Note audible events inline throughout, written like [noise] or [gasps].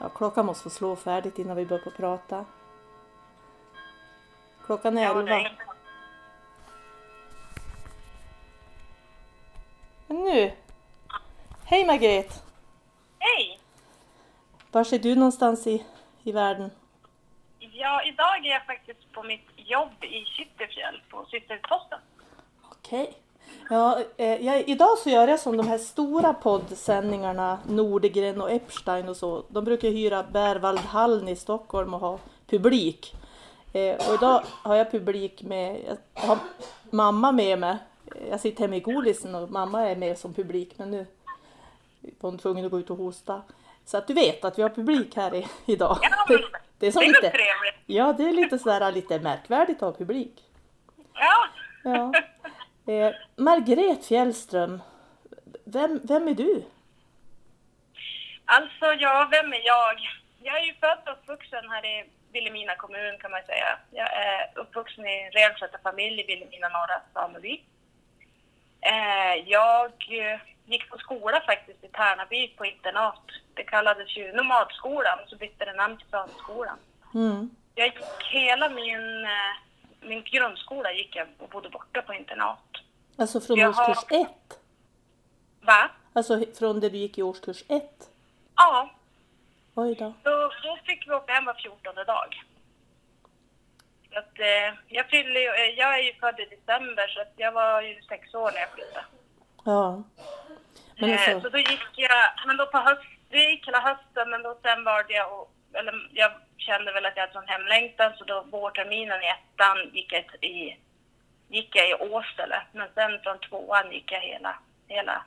Ja, klockan måste få slå färdigt innan vi börjar på prata. Klockan är Ja, elva. är- Men nu! Hej Margret! Hej! Var är du någonstans i, i världen? Ja, idag är jag faktiskt på mitt jobb i Kittelfjäll på Systerposten. Okej. Ja, eh, jag, idag så gör jag som de här stora poddsändningarna, Nordegren och Epstein och så. De brukar hyra Berwaldhallen i Stockholm och ha publik. Eh, och idag har jag publik med, jag har mamma med mig. Jag sitter hemma i Golisen och mamma är med som publik men nu var hon tvungen att gå ut och hosta. Så att du vet att vi har publik här i, idag. Ja, Det är det är lite, väl trevligt. ja det är lite sådär lite märkvärdigt att ha publik. Ja. Ja. Eh, Margret Fjällström, vem, vem är du? Alltså, ja, vem är jag? Jag är ju född och uppvuxen här i Vilhelmina kommun kan man säga. Jag är uppvuxen i en renskötarfamilj i Vilhelmina norra sameby. Eh, jag eh, gick på skola faktiskt i Tärnaby på internat. Det kallades ju nomadskolan, så bytte det namn till sameskolan. Mm. Jag gick hela min, eh, min grundskola gick jag och bodde borta på internat. Alltså från Jag har- årskurs ett? Va? Alltså från det du gick i årskurs ett? Ja, Oj då. då, då fick vi åka hem var fjortonde dag. Så att, eh, jag, fyller, ju- eh, jag är ju född i december så att jag var ju sex år när jag flyttade. Ja. Men Eh, alltså, Så då gick jag, men då på höst, det gick hela hösten men då sen var det jag, och, eller jag kände väl att jag hade sån hemlängtan så då vårterminen i ettan gick jag i, gick jag i Åsele. Men sen från tvåan gick jag hela, hela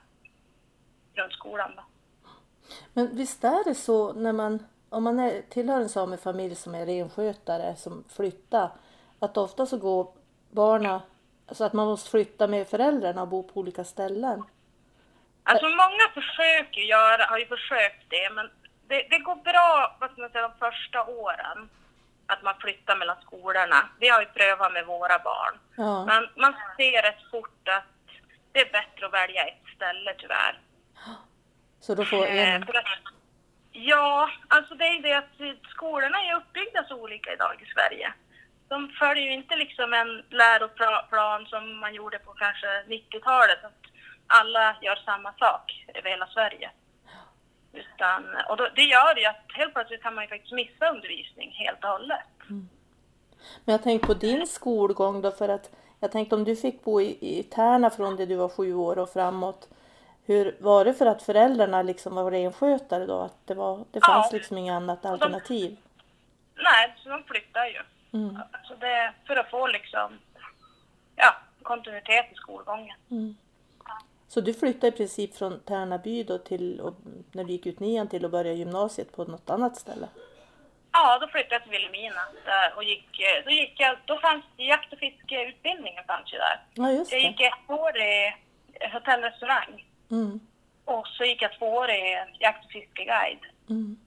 grundskolan då. men visst är det så när man, om man är, tillhör en samefamilj som är renskötare som flyttar, att ofta så går barnen, alltså att man måste flytta med föräldrarna och bo på olika ställen. Alltså många försöker göra, har ju försökt det, men det, det går bra, vad ska man säga, de första åren. Att man flyttar mellan skolorna. Det har vi prövat med våra barn. Ja. Men man ser rätt fort att det är bättre att välja ett ställe tyvärr. Så då får Eh, en, ja, alltså det är ju det att skolorna är uppbyggda så olika idag i Sverige. De följer ju inte liksom en läroplan som man gjorde på kanske 90-talet. Att alla gör samma sak över hela Sverige. Utan, och då, det gör ju att helt plötsligt kan man ju faktiskt missa undervisning helt och hållet. Men jag tänkte på din skolgång då för att jag tänkte om du fick bo i, i Tärna från det du var sju år och framåt. Hur var det för att föräldrarna liksom var renskötare då? Att det, var, det fanns Ja. liksom inget annat alternativ? Nej, så de flyttar ju. Mm. Så det, för att få liksom, ja, kontinuitet i skolgången. Så du flyttade i princip från Tärnaby då till, och, när du gick ut nian till att börja gymnasiet på något annat ställe? Ja, då flyttade jag till Vilhelmina och gick, eh, då gick jag, då fanns det jakt och fiskeutbildningen fanns ju där. Ja, just Jag det. gick ett år i hotellrestaurang Mm. och så gick jag två år i jakt och fiskeguide. Mm.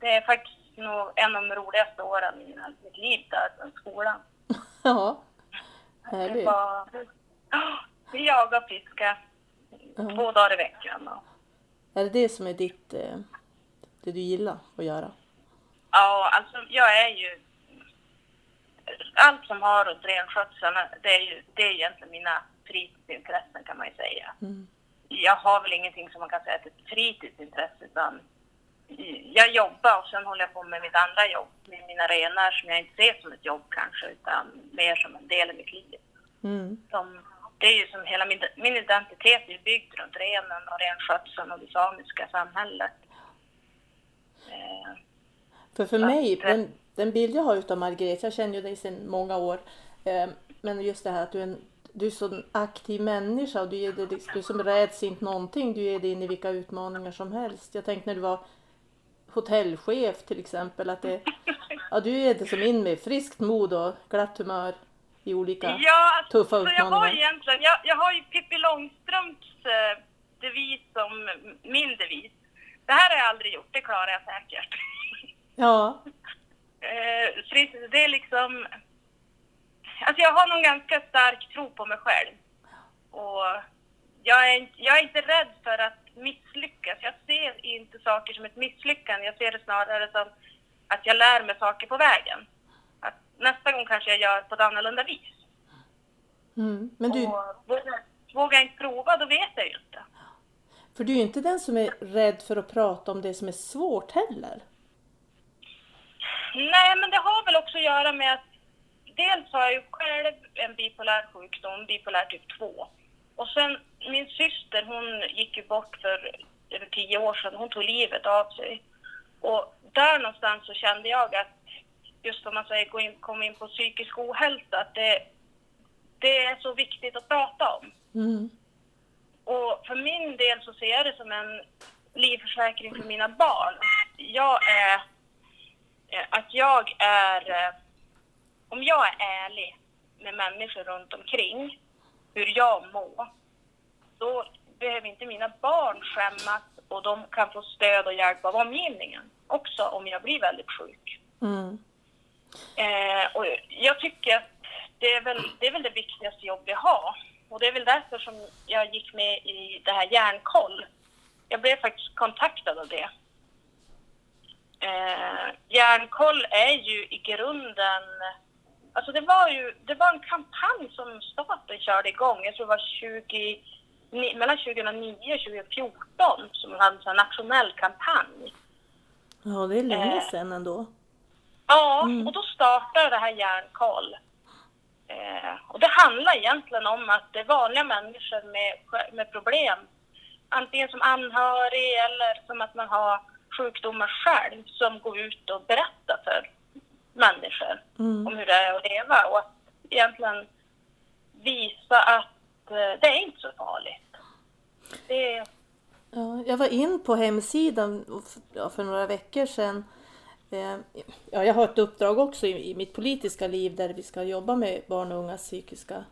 Det är faktiskt nog en av de roligaste åren i mitt liv där, skolan. [laughs] Ja, Det härligt. var, Ja, [gasps] vi jagade och fiskade två dagar i veckan. Är det det som är ditt, eh, det du gillar att göra? ja, alltså jag är ju... Allt som har runt renskötseln, det är ju det är egentligen mina fritidsintressen kan man ju säga. Mm. Jag har väl ingenting som man kan säga är ett fritidsintresse utan jag jobbar och sen håller jag på med mitt andra jobb med mina renar som jag inte ser som ett jobb kanske utan mer som en del i mitt liv. Mm. Som, det är ju som hela min, min identitet är byggd runt renen och renskötseln och det samiska samhället. Eh, För för mig, det- den, den bild jag har utav Margret, jag känner ju dig sedan många år, eh, men just det här att du är en du är så aktiv människa och du, är, det- du som räds inte någonting, du är det in i vilka utmaningar som helst. Jag tänkte när du var hotellchef till exempel, att det, [laughs] ja, du är det som in med friskt mod och glatt humör i olika Ja, alltså, tuffa så jag har utmaningar. egentligen, jag, jag har ju Pippi Långstrumps eh, devis som min devis. Det här har jag aldrig gjort, det klarar jag säkert. [laughs] Ja, Eh, det är liksom... Alltså jag har nog ganska stark tro på mig själv. Och jag, är, jag är inte rädd för att misslyckas. Jag ser inte saker som ett misslyckande. Jag ser det snarare som att jag lär mig saker på vägen. Nästa gång kanske jag gör på ett annorlunda vis. Mm. Men du, Och vågar, vågar jag inte prova, då vet jag ju inte. för du är ju inte den som är rädd för att prata om det som är svårt heller. Nej, men det har väl också att göra med att dels har jag ju själv en bipolär sjukdom, bipolär typ 2. Och sen min syster, hon gick ju bort för över tio år sedan. Hon tog livet av sig. Och där någonstans så kände jag att just om man säger gå in, komma in på psykisk ohälsa, att det, det är så viktigt att prata om. Mm. Och för min del så ser jag det som en livförsäkring för mina barn. Jag är, eh, att jag är, eh, om jag är ärlig med människor runt omkring, hur jag mår, då behöver inte mina barn skämmas och de kan få stöd och hjälp av omgivningen också om jag blir väldigt sjuk. Mm. Eh, och jag tycker att det är, väl, det är väl det viktigaste jobb vi har. Och det är väl därför som jag gick med i det här Järnkoll. Jag blev faktiskt kontaktad av det. Eh, Järnkoll är ju i grunden... Alltså det var ju det var en kampanj som staten körde igång. Jag tror det var 20, ni- mellan 2009 och 2014 som man hade en nationell kampanj. Ja, det är länge Eh. sedan ändå. Ja, Mm. och då startade det här Järnkoll. Eh, och det handlar egentligen om att det är vanliga människor med, med problem, antingen som anhörig eller som att man har sjukdomar själv, som går ut och berättar för människor Mm. om hur det är att leva och att egentligen visa att eh, det är inte så farligt. Det Ja, jag var in på hemsidan för några veckor sedan. Eh, ja, jag har ett uppdrag också i, i mitt politiska liv där vi ska jobba med barn och ungas psykiska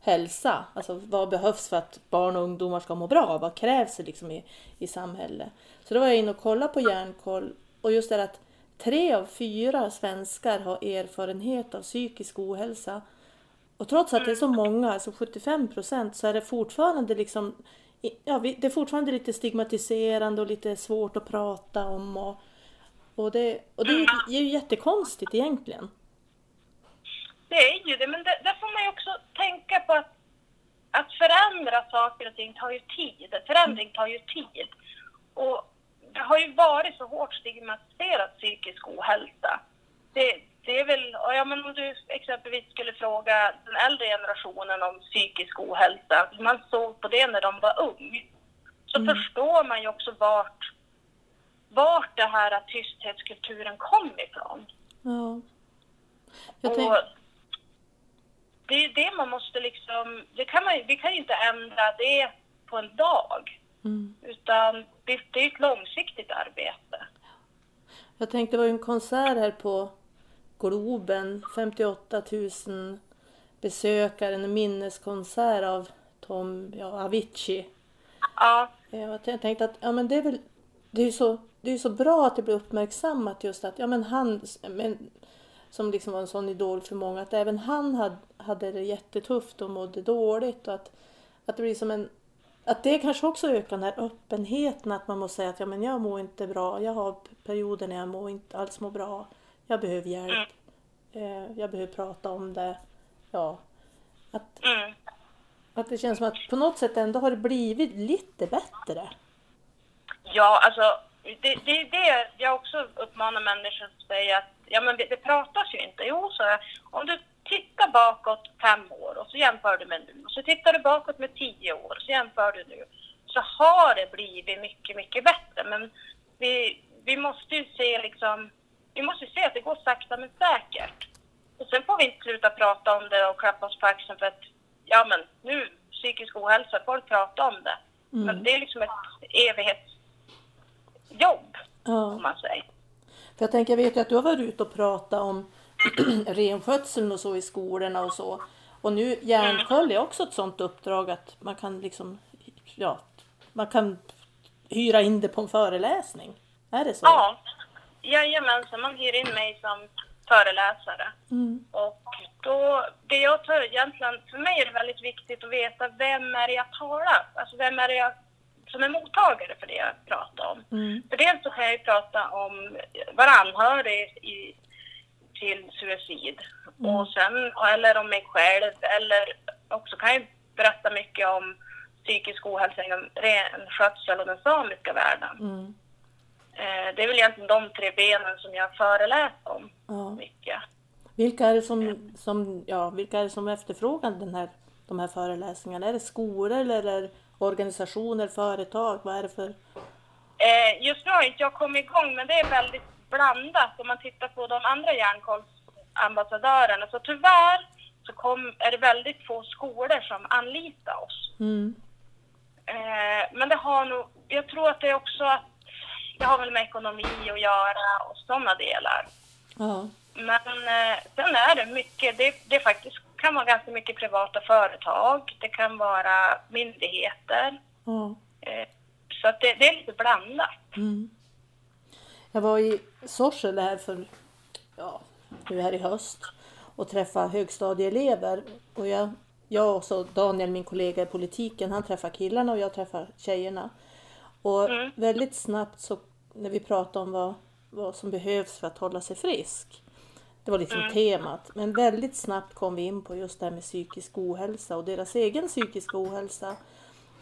hälsa. Alltså vad behövs för att barn och ungdomar ska må bra? Vad krävs det liksom i, i samhället? Så då var jag inne och kollade på Hjärnkoll och just det att tre av fyra svenskar har erfarenhet av psykisk ohälsa. Och trots att det är så många, alltså 75 procent, så är det fortfarande liksom Ja, det är fortfarande lite stigmatiserande och lite svårt att prata om. Och, och det, och det är ju, det är ju jättekonstigt egentligen. Det är ju det, men där får man ju också tänka på att, att förändra saker och ting tar ju tid. Förändring tar ju tid. Och det har ju varit så hårt stigmatiserat psykisk ohälsa. Det, det är väl, ja, men om du exempelvis skulle fråga den äldre generationen om psykisk ohälsa, man såg på det när de var ung, så förstår man ju också vart, vart det här tysthetskulturen kom ifrån. Ja. Jag Och det är det man måste liksom, det kan man, vi kan ju inte ändra det på en dag. mm. Utan det, det är ett långsiktigt arbete. jag tänkte det var ju en konsert här på Globen, 58 000 besökare, en minneskonsert av Tom ja, Avicii. Ja, Ja, Jag tänkte att ja, men det är väl det är ju så, det är så bra att det blir uppmärksammat just att ja, men han men, som liksom var en sån idol för många att även han hade, hade det jättetufft och mådde dåligt och att, att det blir som en att det kanske också ökar den här öppenheten att man måste säga att ja, men jag mår inte bra, jag har perioder när jag mår inte alls mår bra, jag behöver hjälp, eh, jag behöver prata om det. Ja, att, mm. att det känns som att på något sätt ändå har det blivit lite bättre. ja alltså det, det är det jag också uppmanar människor att säga att ja, men det, det pratas ju inte. Jo, så jag, om du tittar bakåt fem år och så jämför du med nu och så tittar du bakåt med tio år och så jämför du nu så har det blivit mycket, mycket bättre. Men vi, vi måste ju se liksom, vi måste se att det går sakta men säkert. Och sen får vi inte sluta prata om det och klappa oss på axeln för att ja men nu psykisk ohälsa, folk pratar om det. Men det är liksom ett evighetsjobb Ja. om man säger. För jag tänker, jag vet ju att du har varit ute och pratat om [clears throat] renskötseln och så i skolorna och så. Och nu Järnkoll är också ett sånt uppdrag att man kan liksom, ja, man kan hyra in det på en föreläsning. Är det så? Ja, jajamensan. Man hyr in mig som föreläsare. Mm. Och då, det jag tar egentligen, för mig är det väldigt viktigt att veta vem är det jag talar, alltså vem är det jag som är mottagare för det jag pratar om. Mm. För dels så kan jag ju prata om vara anhörig i, till suicid. Mm. Och sen, eller om mig själv, eller också kan jag berätta mycket om psykisk ohälsa inom renskötsel och den samiska världen. Mm. Eh, det är väl egentligen de tre benen som jag föreläser om Ja. mycket. Vilka är det som, som, ja, vilka är det som efterfrågar den här, de här föreläsningarna? Är det skolor eller är det organisationer, företag? Vad är det för... Eh, just nu har inte jag kommit igång, men det är väldigt blandat om man tittar på de andra järnkollsambassadörerna. Så tyvärr så kom, är det väldigt få skolor som anlitar oss. Mm. Eh, men det har nog, jag tror att det är också att det har väl med ekonomi att göra och sådana delar. Ja. Men eh, sen är det mycket, det, det faktiskt kan vara ganska mycket privata företag, det kan vara myndigheter. Eh, så det, det är lite blandat. Mm. Jag var i Sorsele här för, ja, nu här i höst och träffade högstadieelever. Och jag, jag och så Daniel, min kollega i politiken, han träffar killarna och jag träffar tjejerna. Och Mm. väldigt snabbt så när vi pratade om vad, vad som behövs för att hålla sig frisk. Det var liksom temat. Men väldigt snabbt kom vi in på just det här med psykisk ohälsa och deras egen psykiska ohälsa.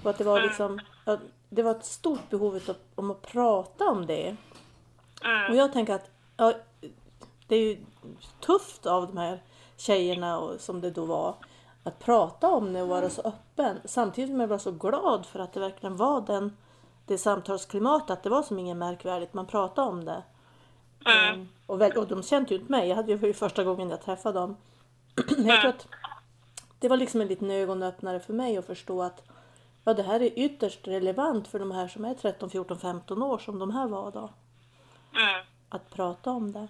Och att det var liksom, ja, det var ett stort behov av, om att prata om det. Mm. Och jag tänker att ja, det är ju tufft av de här tjejerna och, som det då var att prata om det och vara så öppen. Samtidigt som jag var så glad för att det verkligen var den, det samtalsklimatet, att det var som inget märkvärdigt, man pratade om det. Mm. Och, väl, och de kände ju inte mig, jag hade ju det var ju första gången jag träffade dem. [clears throat] Men jag tror att det var liksom en liten ögonöppnare för mig att förstå att ja, det här är ytterst relevant för de här som är 13, 14, 15 år som de här var då. Mm. Att prata om det.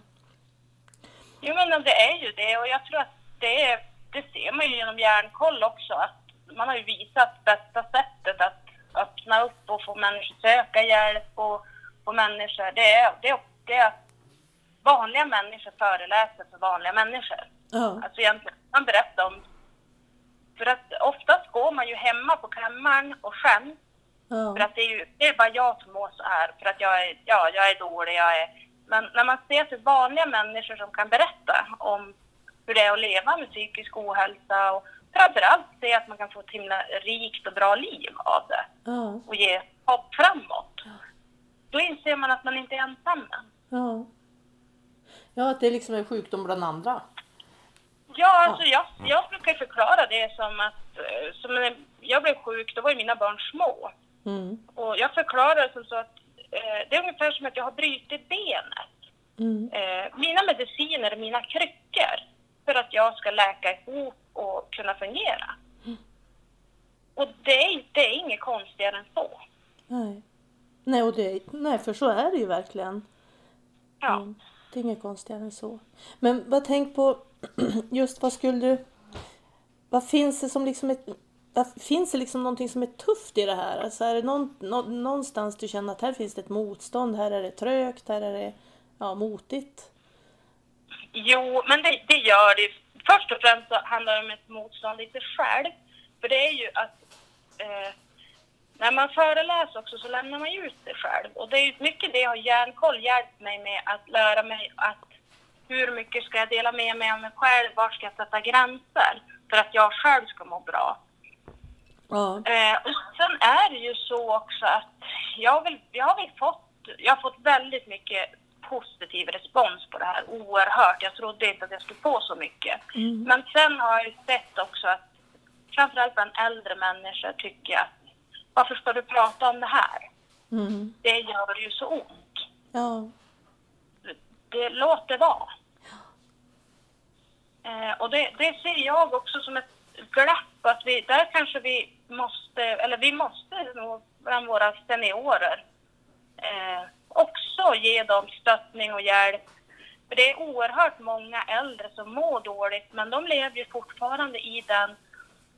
Jo men det är ju det och jag tror att det, det ser man ju genom järnkoll också att man har ju visat bästa sättet att öppna upp och få människor söka hjälp och få människor, det är, det, det är att vanliga människor föreläser för vanliga människor. Ja. Alltså egentligen, man berättar om, för att oftast går man ju hemma på kammaren och skäms Ja. för att det är ju det är bara jag som mår så här, för att jag är, ja, jag är dålig, jag är... Men när man ser till vanliga människor som kan berätta om hur det är att leva med psykisk ohälsa och framförallt se att man kan få ett himla rikt och bra liv av det och ge hopp framåt. Då inser man att man inte är ensam. Ja. Ja, att det liksom är sjukdom bland andra. Ja, alltså jag, jag brukar förklara det som att eh, som när jag blev sjuk, då var ju mina barn små. Mm. Och jag förklarar det som så att eh, det är ungefär som att jag har brutit benet. Mm. Eh, mina mediciner är mina kryckor för att jag ska läka ihop och kunna fungera. Och det är, det är inget konstigare än så. Nej. Nej, och det, nej, för så är det ju verkligen. Ja. Det är inget konstigare än så. Men vad tänk på [clears throat] just vad skulle du... Vad finns det som liksom ett... Finns det liksom någonting som är tufft i det här? Alltså är det någon, nå, någonstans du känner att här finns det ett motstånd, här är det trögt, här är det ja, motigt? Jo, men det, det gör det. Först och främst så handlar det om ett motstånd i sig själv. För det är ju att eh, när man föreläser också så lämnar man ju ut sig själv. Och det är ju mycket det har järnkoll hjälpt mig med att lära mig att hur mycket ska jag dela med mig av mig själv? Var ska jag sätta gränser? För att jag själv ska må bra. Ja. Eh, och sen är det ju så också att jag, har väl, jag, har väl fått, jag har fått väldigt mycket positiv respons på det här. Oerhört. Jag trodde inte att jag skulle få så mycket. Mm. Men sen har jag ju sett också att framförallt bland äldre människor tycker jag att varför ska du prata om det här? Mm. Det gör ju så ont. Ja. Det låter vara. Eh, och det, det ser jag också som ett glapp att vi, där kanske vi måste, eller vi måste nog bland våra seniorer eh, också ge dem stöttning och hjälp. För det är oerhört många äldre som mår dåligt men de lever ju fortfarande i den,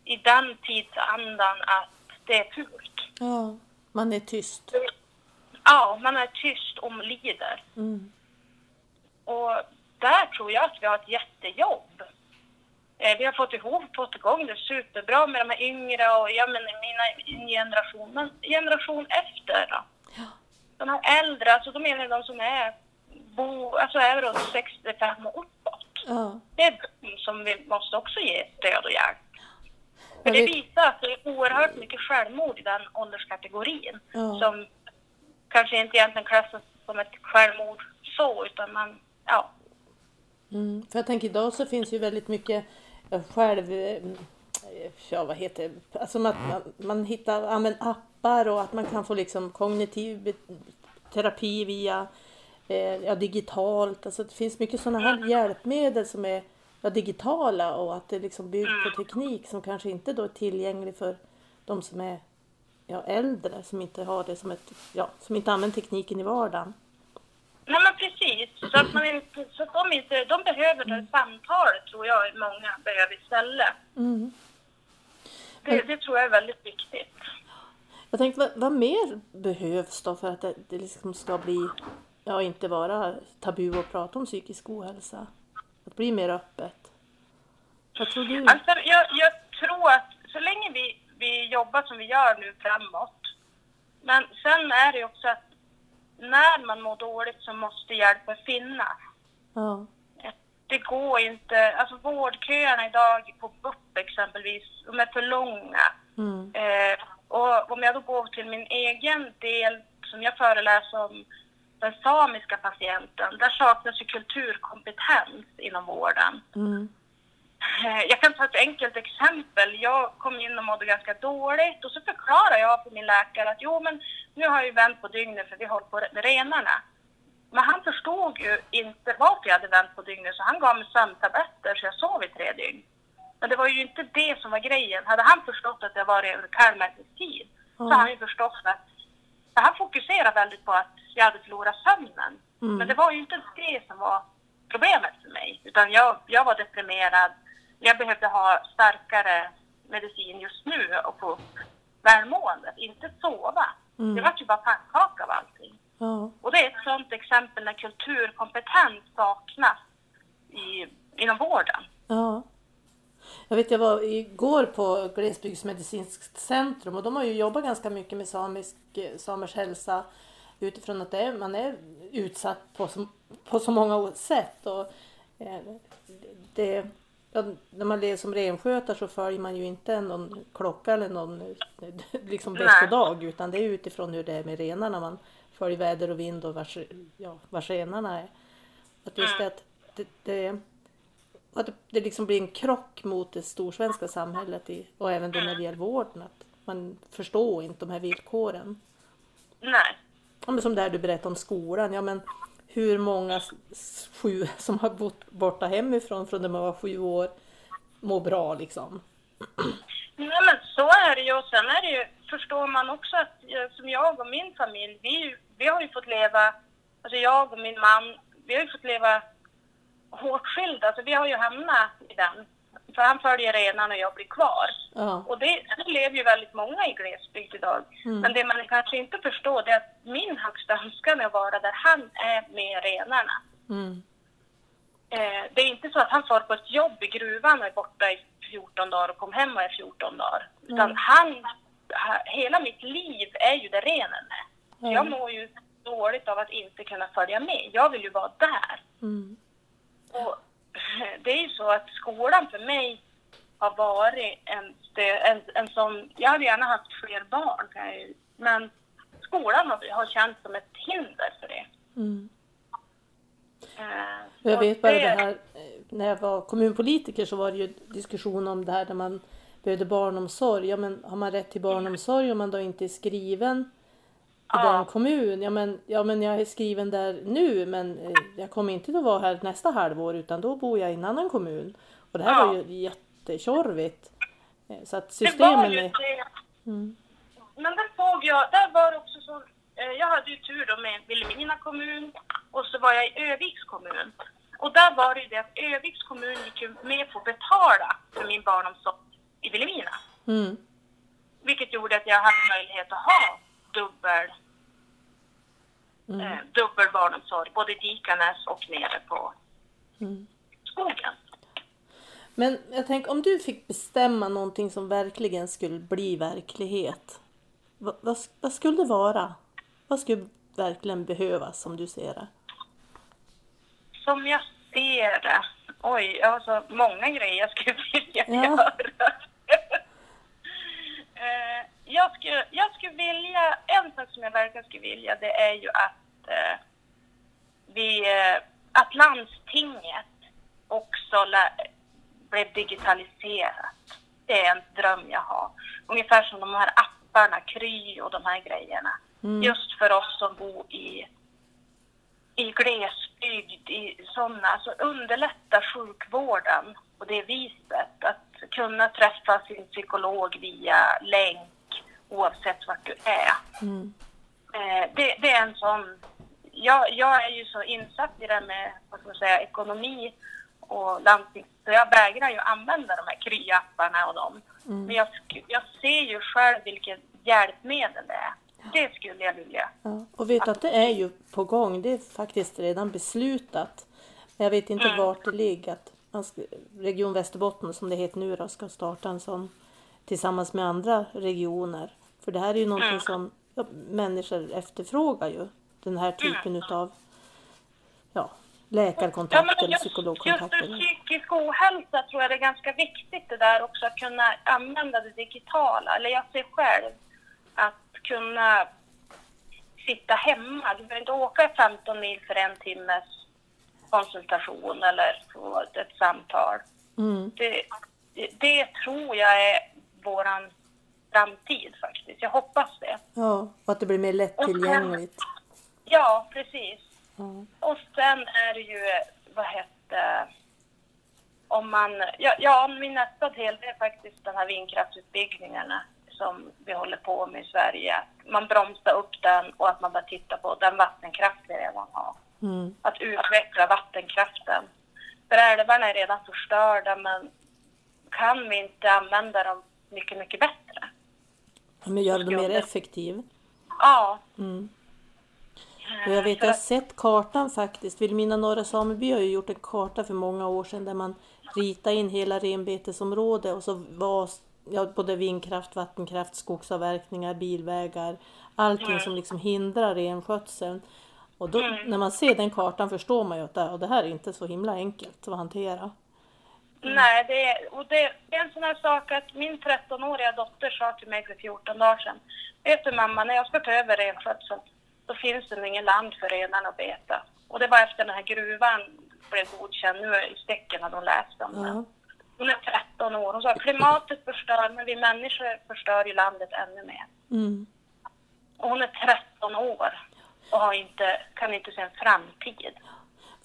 i den tidsandan att det är fult. ja. Man är tyst. Ja, man är tyst och lider. Mm. Och där tror jag att vi har ett jättejobb. Eh, vi har fått ihop, fått igång det superbra med de här yngre och jag menar mina generation, men generation efter då. De här äldre, alltså då menar jag de som är, bo, alltså är runt 65 och uppåt. Ja. Det är de som vi måste också ge stöd och hjälp. För det visar att det är oerhört mycket självmord i den ålderskategorin. Ja. Som kanske inte egentligen klassas som ett självmord så, utan man, ja. Mm, för jag tänker idag så finns ju väldigt mycket eh, själv... eh, Ja, vad heter det? Alltså man, man, man hittar, använder appar och att man kan få liksom kognitiv terapi via eh, ja, digitalt. Alltså det finns mycket sådana här hjälpmedel som är ja, digitala och att det liksom byggt på teknik som kanske inte då är tillgänglig för de som är ja, äldre som inte har det som ett, ja, som inte använder tekniken i vardagen. Nej men precis, så att, man inte, så att de inte, de behöver det samtalet tror jag många behöver istället. Mm. Det, det tror jag är väldigt viktigt. Jag tänkte, vad, vad mer behövs då för att det, det liksom ska bli, ja inte vara tabu att prata om psykisk ohälsa? Att bli mer öppet? Vad tror du? Alltså, jag, jag tror att så länge vi, vi jobbar som vi gör nu framåt, men sen är det också att när man mår dåligt så måste hjälpen finnas. Ja. Det går inte, alltså vårdköerna idag på BUP exempelvis, de är för långa. Mm. Eh, och om jag då går till min egen del som jag föreläser om den samiska patienten, där saknas ju kulturkompetens inom vården. Mm. Eh, Jag kan ta ett enkelt exempel. Jag kom in och mådde ganska dåligt och så förklarade jag för min läkare att jo men nu har jag ju vänt på dygnet för vi håller på med renarna. Men han förstod ju inte varför jag hade vänt på dygnet så han gav mig sömntabletter så jag sov i tre dygn. Men det var ju inte det som var grejen. Hade han förstått att jag var i under kallmätningstid så hade han ju förstått att för han fokuserade väldigt på att jag hade förlorat sömnen. Mm. Men det var ju inte det som var problemet för mig. Utan jag, jag var deprimerad. Jag behövde ha starkare medicin just nu och få upp välmåendet, inte sova. Mm. Det var ju bara pannkaka av allting. Ja. Och det är ett sådant exempel när kulturkompetens saknas i, inom vården. ja. Jag vet, jag var igår på Glesbygdsmedicinskt centrum och de har ju jobbat ganska mycket med samisk, samers hälsa utifrån att det är, man är utsatt på så, på så många sätt. Och, eh, det, ja, när man lever som renskötare så följer man ju inte någon klocka eller någon [laughs] liksom veckodag utan det är utifrån hur det är med renarna. Man följer väder och vind och vars, ja, vars renarna är. Att just det att det, det, att det, liksom blir en krock mot det storsvenska samhället i, och även då när det gäller vården. Att man förstår inte de här villkoren. Nej. Ja, men som det här du berättade om skolan. Ja, men hur många sju [laughs] som har bott borta hemifrån från när man var sju år mår bra liksom. Nej men så är det ju och sen är det ju, förstår man också att som jag och min familj, vi, vi har ju fått leva, alltså jag och min man, vi har ju fått leva hårt skilda, alltså vi har ju hamnat i den. För han följer renarna och jag blir kvar. Ja, Och det, det lever ju väldigt många i glesbygd idag. Mm. Men det man kanske inte förstår det är att min högsta önskan är att vara där han är med renarna. mm, Eh, det är inte så att han får på ett jobb i gruvan och är borta i 14 dagar och kom hem och är 14 dagar. Utan Mm. han, ha, hela mitt liv är ju där renen är. Så Mm. Jag mår ju dåligt av att inte kunna följa med. Jag vill ju vara där. Och det är ju så att skolan för mig har varit en, en, en sån... Jag hade gärna haft fler barn, men skolan har, har känts som ett hinder för det. mm. Eh, Jag så vet bara det här, eh, när jag var kommunpolitiker så var det ju diskussion om det här när man behövde barnomsorg. Ja men har man rätt till barnomsorg om man då inte är skriven Ja. den kommun? Ja men, ja men jag är skriven där nu men eh, jag kommer inte att vara här nästa halvår utan då bor jag i en annan kommun. Och det här Ja. var ju jättetjorvigt. Eh, Så att Det systemen ju är... det. Mm. Men där såg jag, där var det också så, eh, jag hade ju tur då med Vilhelmina kommun och så var jag i Öviks kommun. Och där var det ju det att Öviks kommun gick ju med på att betala för min barnomsorg i Vilhelmina. Mm. Vilket gjorde att jag hade möjlighet att ha dubbel, Mm. eh, dubbel barnomsorg, både i Dikanäs och nere på skogen. Men jag tänker om du fick bestämma någonting som verkligen skulle bli verklighet. Vad, vad, vad skulle det vara? Vad skulle verkligen behövas som du ser det? Som jag ser det. Oj, jag har så många grejer jag skulle vilja Ja. göra. Jag, skulle, jag skulle vilja, en sak som jag verkligen skulle vilja det är ju att eh, vi, eh, att landstinget också lä, blev digitaliserat. Det är en dröm jag har. Ungefär som de här apparna, Kry och de här grejerna. Just för oss som bor i i glesbygd, i sådana, alltså underlätta sjukvården på det viset. Att kunna träffa sin psykolog via länk oavsett vart du är. Eh, det, det är en sån... Jag, jag är ju så insatt i det här med vad ska man säga, ekonomi och landsting, så jag vägrar ju använda de här kryapparna och dem. Men jag, jag ser ju själv vilket hjälpmedel det är. Det skulle jag vilja. Ja. Och vet att det är ju på gång. Det är faktiskt redan beslutat. Men jag vet inte vart det ligger. Region Västerbotten som det heter nu då, ska starta en sån tillsammans med andra regioner. För det här är ju någonting som ja, människor efterfrågar ju. Den här typen utav ja, läkarkontakter, just, psykologkontakter. Just psykisk ohälsa tror jag det är ganska viktigt det där också att kunna använda det digitala. Eller jag ser själv att kunna sitta hemma. Du behöver inte åka 15 mil för en timmes konsultation eller ett samtal. Mm. Det, det tror jag är våran framtid faktiskt. Jag hoppas det. Ja, och att det blir mer lättillgängligt. Ja, precis. Ja. Och sen är det ju, vad hette, om man, ja, ja min nästa del är faktiskt de här vindkraftsutbyggningarna som vi håller på med i Sverige. Att Man bromsar upp den och att man bara tittar på den vattenkraft vi redan har. Mm. Att utveckla vattenkraften. För älvarna är redan förstörda men kan vi inte använda dem mycket, mycket bättre? Men göra det mer effektiv. Ja. Mm. Och jag vet, jag har sett kartan faktiskt. Vilhelmina norra sameby har ju gjort en karta för många år sedan där man ritade in hela renbetesområdet och så var ja, både vindkraft, vattenkraft, skogsavverkningar, bilvägar, allting som liksom hindrar renskötseln. Och då, när man ser den kartan förstår man ju att det här är inte så himla enkelt att hantera. Nej, det är, och det, det är en sån här sak att min 13-åriga dotter sa till mig för 14 dagar sedan. Vet du mamma, när jag ska ta över renskötseln, då finns det ingen land för renarna att beta. Och det var efter den här gruvan blev godkänd. Nu i stäcken hade hon läst om den. Ja. Hon är 13 år. Hon sa klimatet förstör, men vi människor förstör ju landet ännu mer. Mm. Och hon är 13 år och har inte, kan inte se en framtid.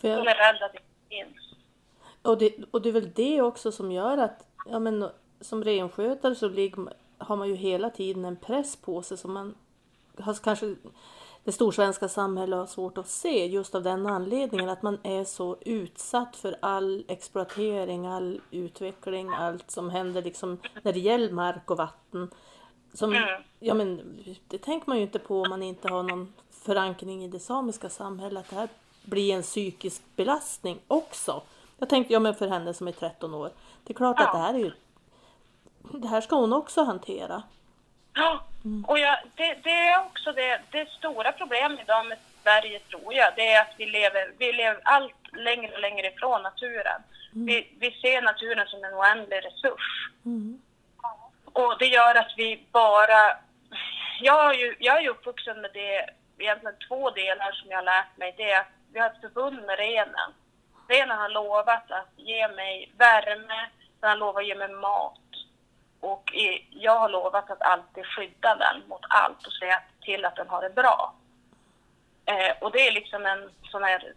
Hon är rädd att det finns. Och, det, och det är väl det också som gör att ja, men, som renskötare så ligger, har man ju hela tiden en press på sig som man har kanske det storsvenska samhället har svårt att se just av den anledningen att man är så utsatt för all exploatering, all utveckling, allt som händer liksom när det gäller mark och vatten. Som, Mm. ja, men, det tänker man ju inte på om man inte har någon förankring i det samiska samhället, att det här blir en psykisk belastning också. Jag tänkte, ja men för henne som är 13 år, det är klart att Ja. det här är ju det här ska hon också hantera. Ja, och jag, det, det är också det, det stora problemet idag med Sverige tror jag, det är att vi lever, vi lever allt längre och längre ifrån naturen. Vi, vi ser naturen som en oändlig resurs. Och det gör att vi bara... Jag är ju, jag är ju uppvuxen med det, egentligen två delar som jag har lärt mig. Det är att vi har ett förbund med renen. Renen har lovat att ge mig värme, den har lovat att ge mig mat. Och jag har lovat att alltid skydda den mot allt och se till att den har det bra. Eh, och det är liksom en sån här,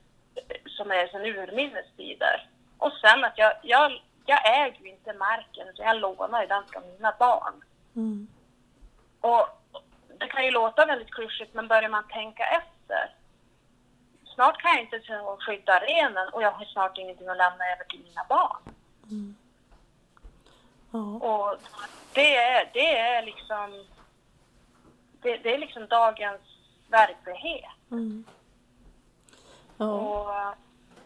som är sen urminnes tider. Och sen att jag, jag, jag äger ju inte marken, så jag lånar ju den från mina barn. Mm. Och det kan ju låta väldigt klyschigt, men börjar man tänka efter. Snart kan jag inte skydda renen och jag har snart ingenting att lämna över till mina barn. Ja. Och det är, det är liksom det, det är liksom dagens verklighet. Mm. Ja. Och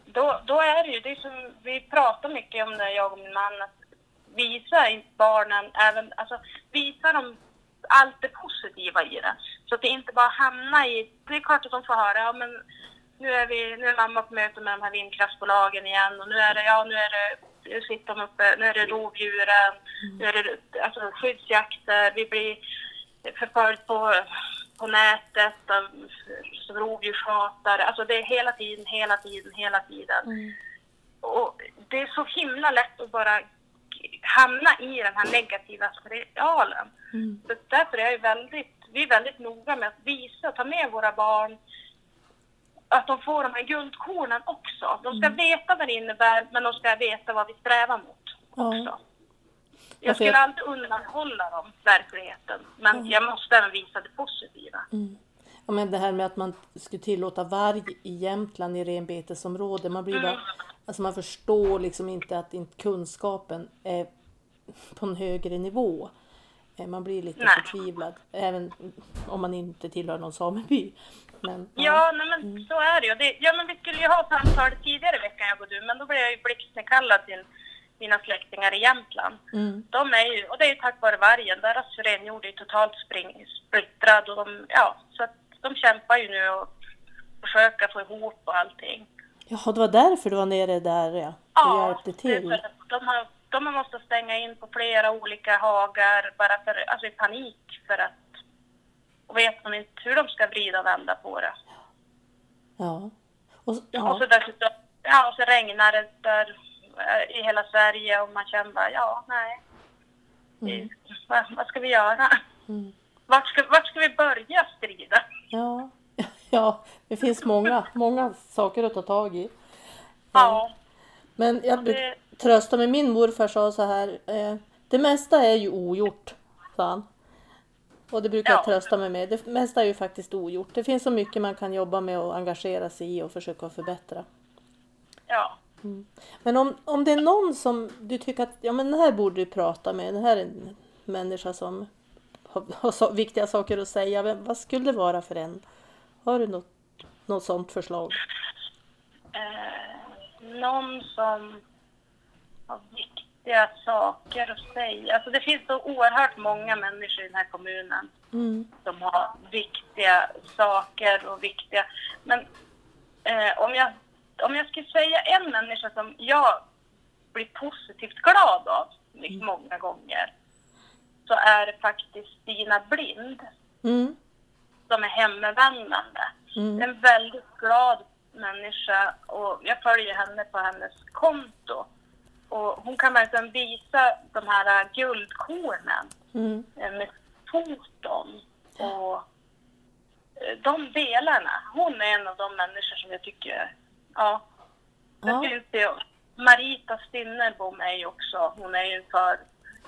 då, då är det ju det som vi pratar mycket om det, jag och min man, att visa barnen även, alltså visa dem allt det positiva i det. Så att det inte bara hamnar i, det är klart att de får höra, ja men nu är vi, nu är mamma på möte med de här vindkraftsbolagen igen och nu är det, ja nu är det, sitter de uppe, nu är det rovdjuren, mm. nu är det alltså skyddsjakter, vi blir förföljt på, på nätet av rovdjurshatare. Alltså det är hela tiden, hela tiden, hela tiden. Mm. Och det är så himla lätt att bara hamna i den här negativa spiralen. Mm. Så därför är jag väldigt, vi är väldigt noga med att visa, ta med våra barn, att de får de här guldkornen också. De ska mm. veta vad det innebär, men de ska veta vad vi strävar mot också. Ja. Jag skulle alltid undanhålla dem verkligheten, men mm. jag måste även visa det positiva. Mm. Ja, men det här med att man skulle tillåta varg i Jämtland i renbetesområde, man blir bara, mm. alltså man förstår liksom inte att inte kunskapen är på en högre nivå. Eh, man blir lite nej. förtvivlad, även om man inte tillhör någon sameby. Men, ja, ja nej, men mm. så är det ju. Det, ja, men vi skulle ju ha samtal tidigare i veckan, jag och du, men då blev jag ju blixtnedkallad till mina släktingar i Jämtland. Mm. De är ju, och det är ju tack vare vargen, deras renjord är totalt spring, splittrad och de, ja, så att de kämpar ju nu och försöker få ihop och allting. Jaha, det var därför du var nere där ja? Ja, hjälpte till. de har, de har måste stänga in på flera olika hagar bara för, alltså i panik för att och vet de inte hur de ska vrida och vända på det. Ja. Och, ja. och så dessutom, ja, och så regnar det där eh, i hela Sverige och man känner bara, ja, nej. Mm. Vad, vad, ska vi göra? Mm. Vart, ska, vart ska vi börja strida? Ja, [laughs] ja det finns många, många saker att ta tag i. Ja. Men jag det... tröstar mig, min morfar sa så här, eh, det mesta är ju ogjort, sa han. Och det brukar ja. jag trösta mig med. Det mesta är ju faktiskt ogjort. Det finns så mycket man kan jobba med och engagera sig i och försöka förbättra. Ja. Mm. Men om, om det är någon som du tycker att ja, men den här borde du prata med. Den här är en människa som har, har så, viktiga saker att säga. Men vad skulle det vara för en? Har du något, något sådant förslag? Eh, någon som har viktiga saker att säga. Alltså det finns så oerhört många människor i den här kommunen mm. som har viktiga saker och viktiga... Men eh, om, jag, om jag skulle säga en människa som jag blir positivt glad av mm. många gånger så är det faktiskt Stina Blind mm. som är hemvändande. Mm. En väldigt glad människa och jag följer henne på hennes konto. Och hon kan verkligen visa de här guldkornen mm. Eh, med foton och eh, de delarna. Hon är en av de människor som jag tycker, ja. ja. finns det Marita Stinnerbom är ju också, hon är ju en för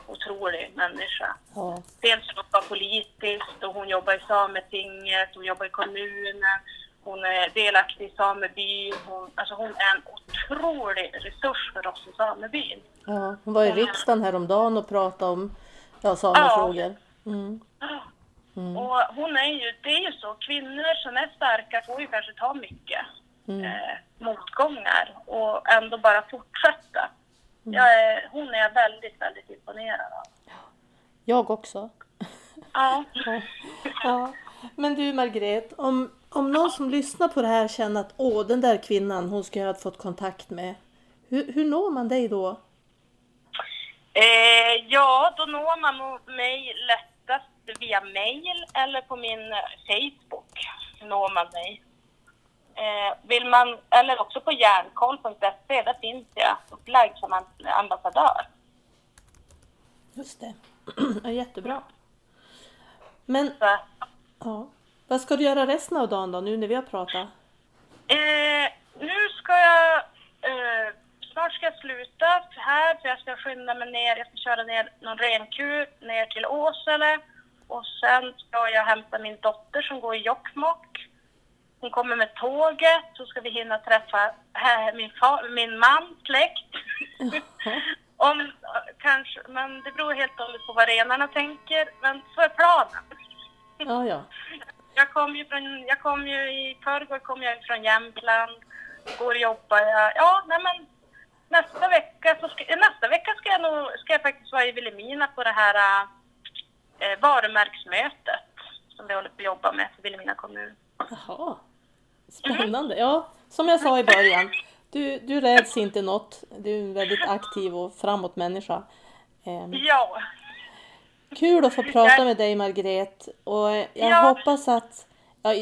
otrolig människa. Ja. Dels jobbar politiskt och hon jobbar i Sametinget, hon jobbar i kommunen hon är delaktig i samebyn. Hon, alltså hon är en otrolig resurs för oss i samebyn. Ja, hon var i riksdagen häromdagen och pratade om ja, samefrågor. Mm. Mm. Och hon är ju, det är ju så, kvinnor som är starka får ju kanske ta mycket mm. eh, motgångar och ändå bara fortsätta. Mm. Jag är, hon är jag väldigt, väldigt imponerad av. Jag också. Ja. [laughs] ja. Men du Margret, om, om någon som lyssnar på det här känner att åh, den där kvinnan, hon skulle jag ha fått kontakt med. Hur, hur når man dig då? Eh, ja, då når man mig lättast via mail eller på min Facebook når man mig. Eh, vill man, eller också på järnkoll.se, där finns jag upplagd som ambassadör. Just det, [clears throat] ja, jättebra. Men, ja. Vad ska du göra resten av dagen då, nu när vi har pratat? Eh, nu ska jag... Eh, snart ska jag sluta här, för jag ska skynda mig ner. Jag ska köra ner någon renkur ner till Åsele. Och sen ska jag hämta min dotter som går i Jokkmokk. Hon kommer med tåget, så ska vi hinna träffa äh, min, far, min man, släkt. [laughs] Om, kanske, men det beror helt och hållet på vad renarna tänker, men så är planen. Ja, ja. Jag kom ju från, jag kom ju i förrgår kom jag från Jämtland går och jobbar jag. Ja, nej men nästa vecka, så ska, nästa vecka ska jag nog, ska jag faktiskt vara i Vilhelmina på det här eh, varumärksmötet som vi håller på att jobba med för Vilhelmina kommun. Jaha. Spännande. Ja, som jag sa i början. Du, du räds inte något. Du är en väldigt aktiv och framåt människa. Ehm, Ja, Kul att få prata med dig Margret. Och jag Ja. hoppas att ja,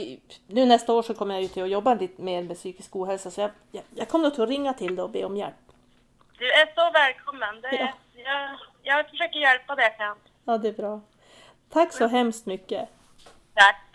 nu nästa år så kommer jag ju till att jobba lite mer med psykisk ohälsa. Så jag, jag, jag kommer nog att ringa till dig och be om hjälp. du är så välkommen. Det, Ja. jag, jag försöker hjälpa dig. Ja, det är bra. Tack så hemskt mycket. Tack.